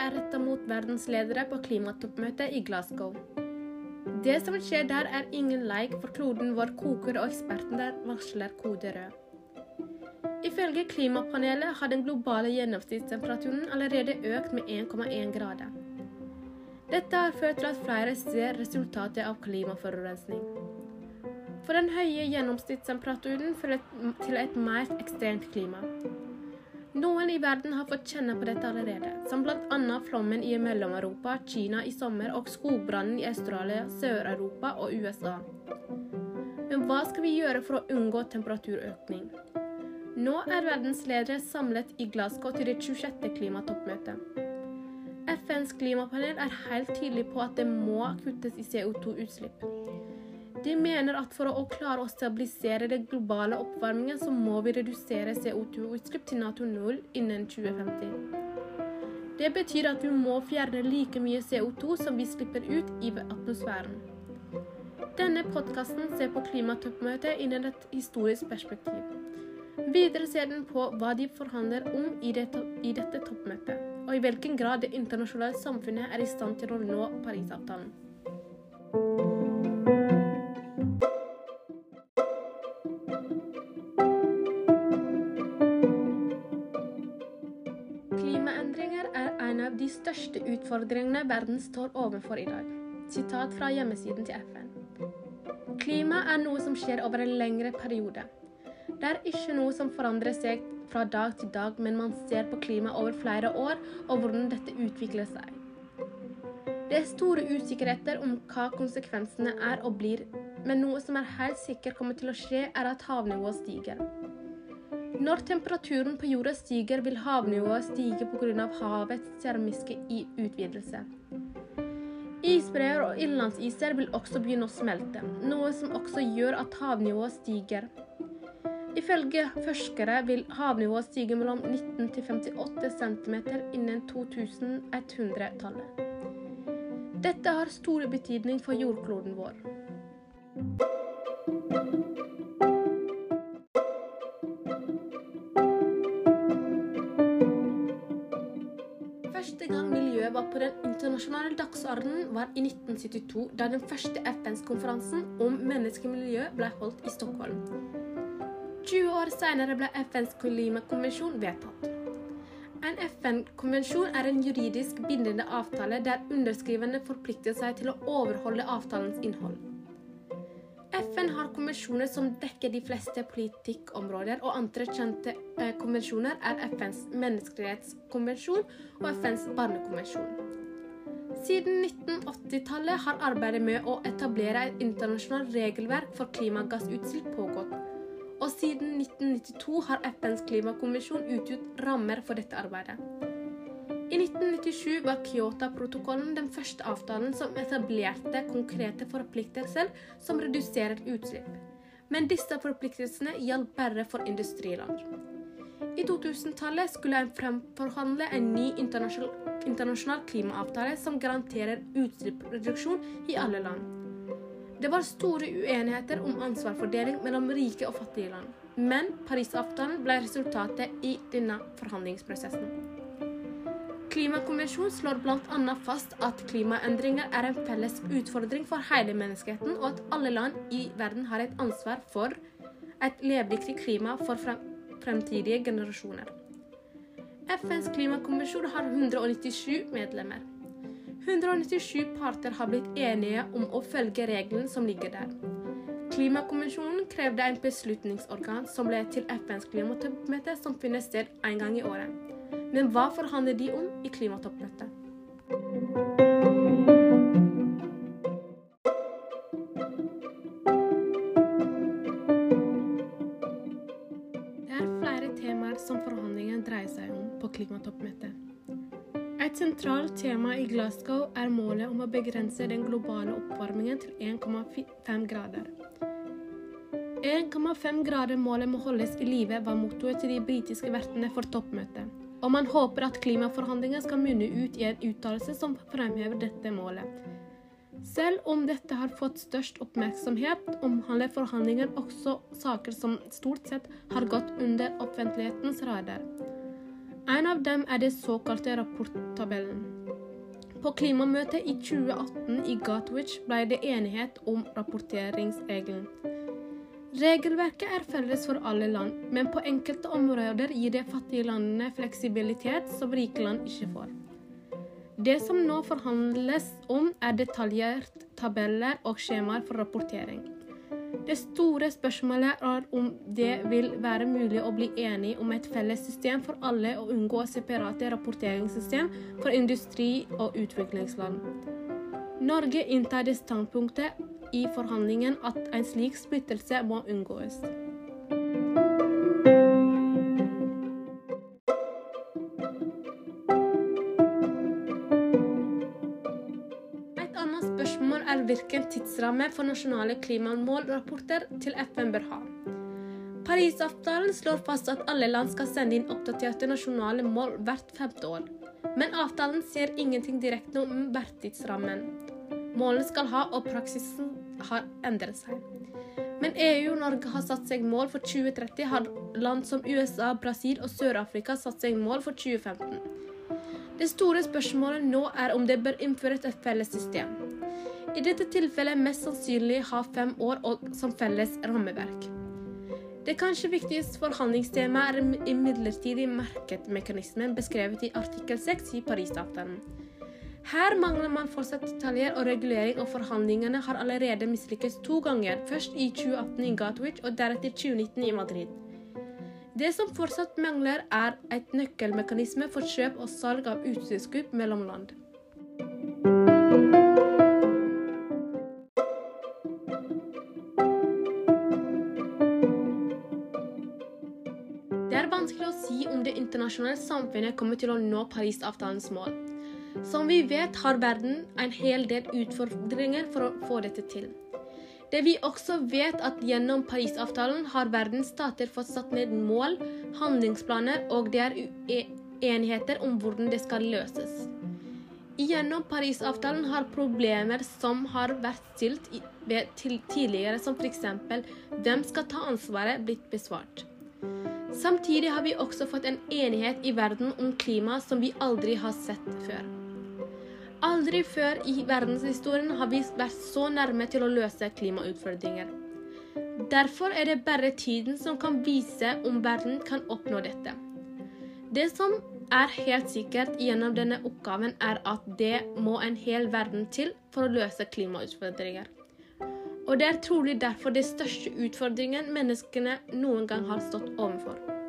er retta mot verdensledere på klimatoppmøtet i Glasgow. Det som skjer der, er ingen leik, for kloden vår koker og ekspertene varsler kode rød. Ifølge klimapanelet har den globale gjennomsnittstemperaturen allerede økt med 1,1 grader. Dette har ført til at flere ser resultatet av klimaforurensning. For den høye gjennomsnittstemperaturen fører til et mer ekstremt klima. Noen i verden har fått kjenne på dette allerede, som bl.a. flommen i Mellom-Europa, Kina i sommer og skogbrannen i Australia, Sør-Europa og USA. Men hva skal vi gjøre for å unngå temperaturøkning? Nå er verdensledere samlet i Glasgow til det 26. klimatoppmøtet. FNs klimapanel er helt tydelig på at det må kuttes i CO2-utslipp. De mener at for å klare å stabilisere den globale oppvarmingen, så må vi redusere CO2-utslipp til Nato 0 innen 2050. Det betyr at vi må fjerne like mye CO2 som vi slipper ut i atmosfæren. Denne podkasten ser på klimatoppmøtet innen et historisk perspektiv. Videre ser den på hva de forhandler om i, det, i dette toppmøtet, og i hvilken grad det internasjonale samfunnet er i stand til å nå Parisavtalen. Største utfordringene verden står overfor i dag. Sitat fra hjemmesiden til FN. Klima er noe som skjer over en lengre periode. Det er ikke noe som forandrer seg fra dag til dag, men man ser på klima over flere år og hvordan dette utvikler seg. Det er store usikkerheter om hva konsekvensene er og blir, men noe som er helt sikkert kommer til å skje, er at havnivået stiger. Når temperaturen på jorda stiger, vil havnivået stige pga. havets termiske utvidelse. Isbreer og innlandsiser vil også begynne å smelte, noe som også gjør at havnivået stiger. Ifølge forskere vil havnivået stige mellom 19 til 58 cm innen 2100-tallet. Dette har stor betydning for jordkloden vår. Var på den internasjonale dagsordenen, var i 1972, da den første FNs-konferansen om menneskemiljø ble holdt i Stockholm. 20 år senere ble FNs klimakonvensjon vedtatt. En FN-konvensjon er en juridisk bindende avtale der underskrivende forplikter seg til å overholde avtalens innhold. FN har konvensjoner som dekker de fleste politikkområder, og andre kjente eh, konvensjoner er FNs menneskerettskonvensjon og FNs barnekonvensjon. Siden 1980-tallet har arbeidet med å etablere et internasjonalt regelverk for klimagassutslipp pågått, og siden 1992 har FNs klimakonvensjon utgjort rammer for dette arbeidet. I 1997 var Kyoto-protokollen den første avtalen som etablerte konkrete forpliktelser som reduserer utslipp. Men disse forpliktelsene gjaldt bare for industriland. I 2000-tallet skulle en fremforhandle en ny internasjonal, internasjonal klimaavtale som garanterer utslippsreduksjon i alle land. Det var store uenigheter om ansvarsfordeling mellom rike og fattige land. Men Parisavtalen ble resultatet i denne forhandlingsprosessen. Klimakonvensjonen slår bl.a. fast at klimaendringer er en felles utfordring for hele menneskeheten, og at alle land i verden har et ansvar for et levedyktig klima for fremtidige generasjoner. FNs klimakonvensjon har 197 medlemmer. 197 parter har blitt enige om å følge reglene som ligger der. Klimakonvensjonen krevde en beslutningsorgan som ble til FNs klimatoppmøte, som finner sted en gang i året. Men hva forhandler de om i klimatoppmøtet? Det er flere temaer som forhandlingene dreier seg om på klimatoppmøtet. Et sentralt tema i Glasgow er målet om å begrense den globale oppvarmingen til 1,5 grader. 1,5 grader-målet må holdes i live, var mottoet til de britiske vertene for toppmøtet og man håper at klimaforhandlingene skal munne ut i en uttalelse som fremhever dette målet. Selv om dette har fått størst oppmerksomhet, omhandler forhandlinger også saker som stort sett har gått under offentlighetens radar. En av dem er det såkalte rapporttabellen. På klimamøtet i 2018 i Gatwich ble det enighet om rapporteringsregelen. Regelverket er felles for alle land, men på enkelte områder gir det fattige landene fleksibilitet som rike land ikke får. Det som nå forhandles om, er detaljert tabeller og skjemaer for rapportering. Det store spørsmålet er om det vil være mulig å bli enig om et felles system for alle og unngå separate rapporteringssystem for industri og utviklingsland. Norge inntar det standpunktet i forhandlingen at en slik splittelse må unngås. Et annet spørsmål er hvilken tidsramme for nasjonale klimamålrapporter til FN bør ha. Parisavtalen slår fast at alle land skal sende inn oppdaterte nasjonale mål hvert femte år. Men avtalen sier ingenting direkte om hvertidsrammen målene skal ha, og praksisen har endret seg. Men EU og Norge har satt seg mål for 2030, har land som USA, Brasil og Sør-Afrika satt seg mål for 2015. Det store spørsmålet nå er om det bør innføres et felles system. I dette tilfellet mest sannsynlig ha fem år som felles rammeverk. Det kanskje viktigste forhandlingstemaet er imidlertid markedsmekanismen beskrevet i artikkel 6 i Parisavtalen. Her mangler man fortsatt detaljer og regulering, og forhandlingene har allerede mislykkes to ganger. Først i 2018 i Gatwich, og deretter 2019 i Madrid. Det som fortsatt mangler, er et nøkkelmekanisme for kjøp og salg av utslippskutt mellom land. Det er vanskelig å si om det internasjonale samfunnet kommer til å nå Parisavtalens mål. Som vi vet, har verden en hel del utfordringer for å få dette til. Det vi også vet at Gjennom Parisavtalen har verdens stater fått satt ned mål, handlingsplaner, og det er uenigheter om hvordan det skal løses. Gjennom Parisavtalen har problemer som har vært stilt tidligere, som f.eks. hvem skal ta ansvaret, blitt besvart. Samtidig har vi også fått en enighet i verden om klima som vi aldri har sett før. Aldri før i verdenshistorien har vi vært så nærme til å løse klimautfordringer. Derfor er det bare tiden som kan vise om verden kan oppnå dette. Det som er helt sikkert gjennom denne oppgaven, er at det må en hel verden til for å løse klimautfordringer. Og det er trolig derfor den største utfordringen menneskene noen gang har stått overfor.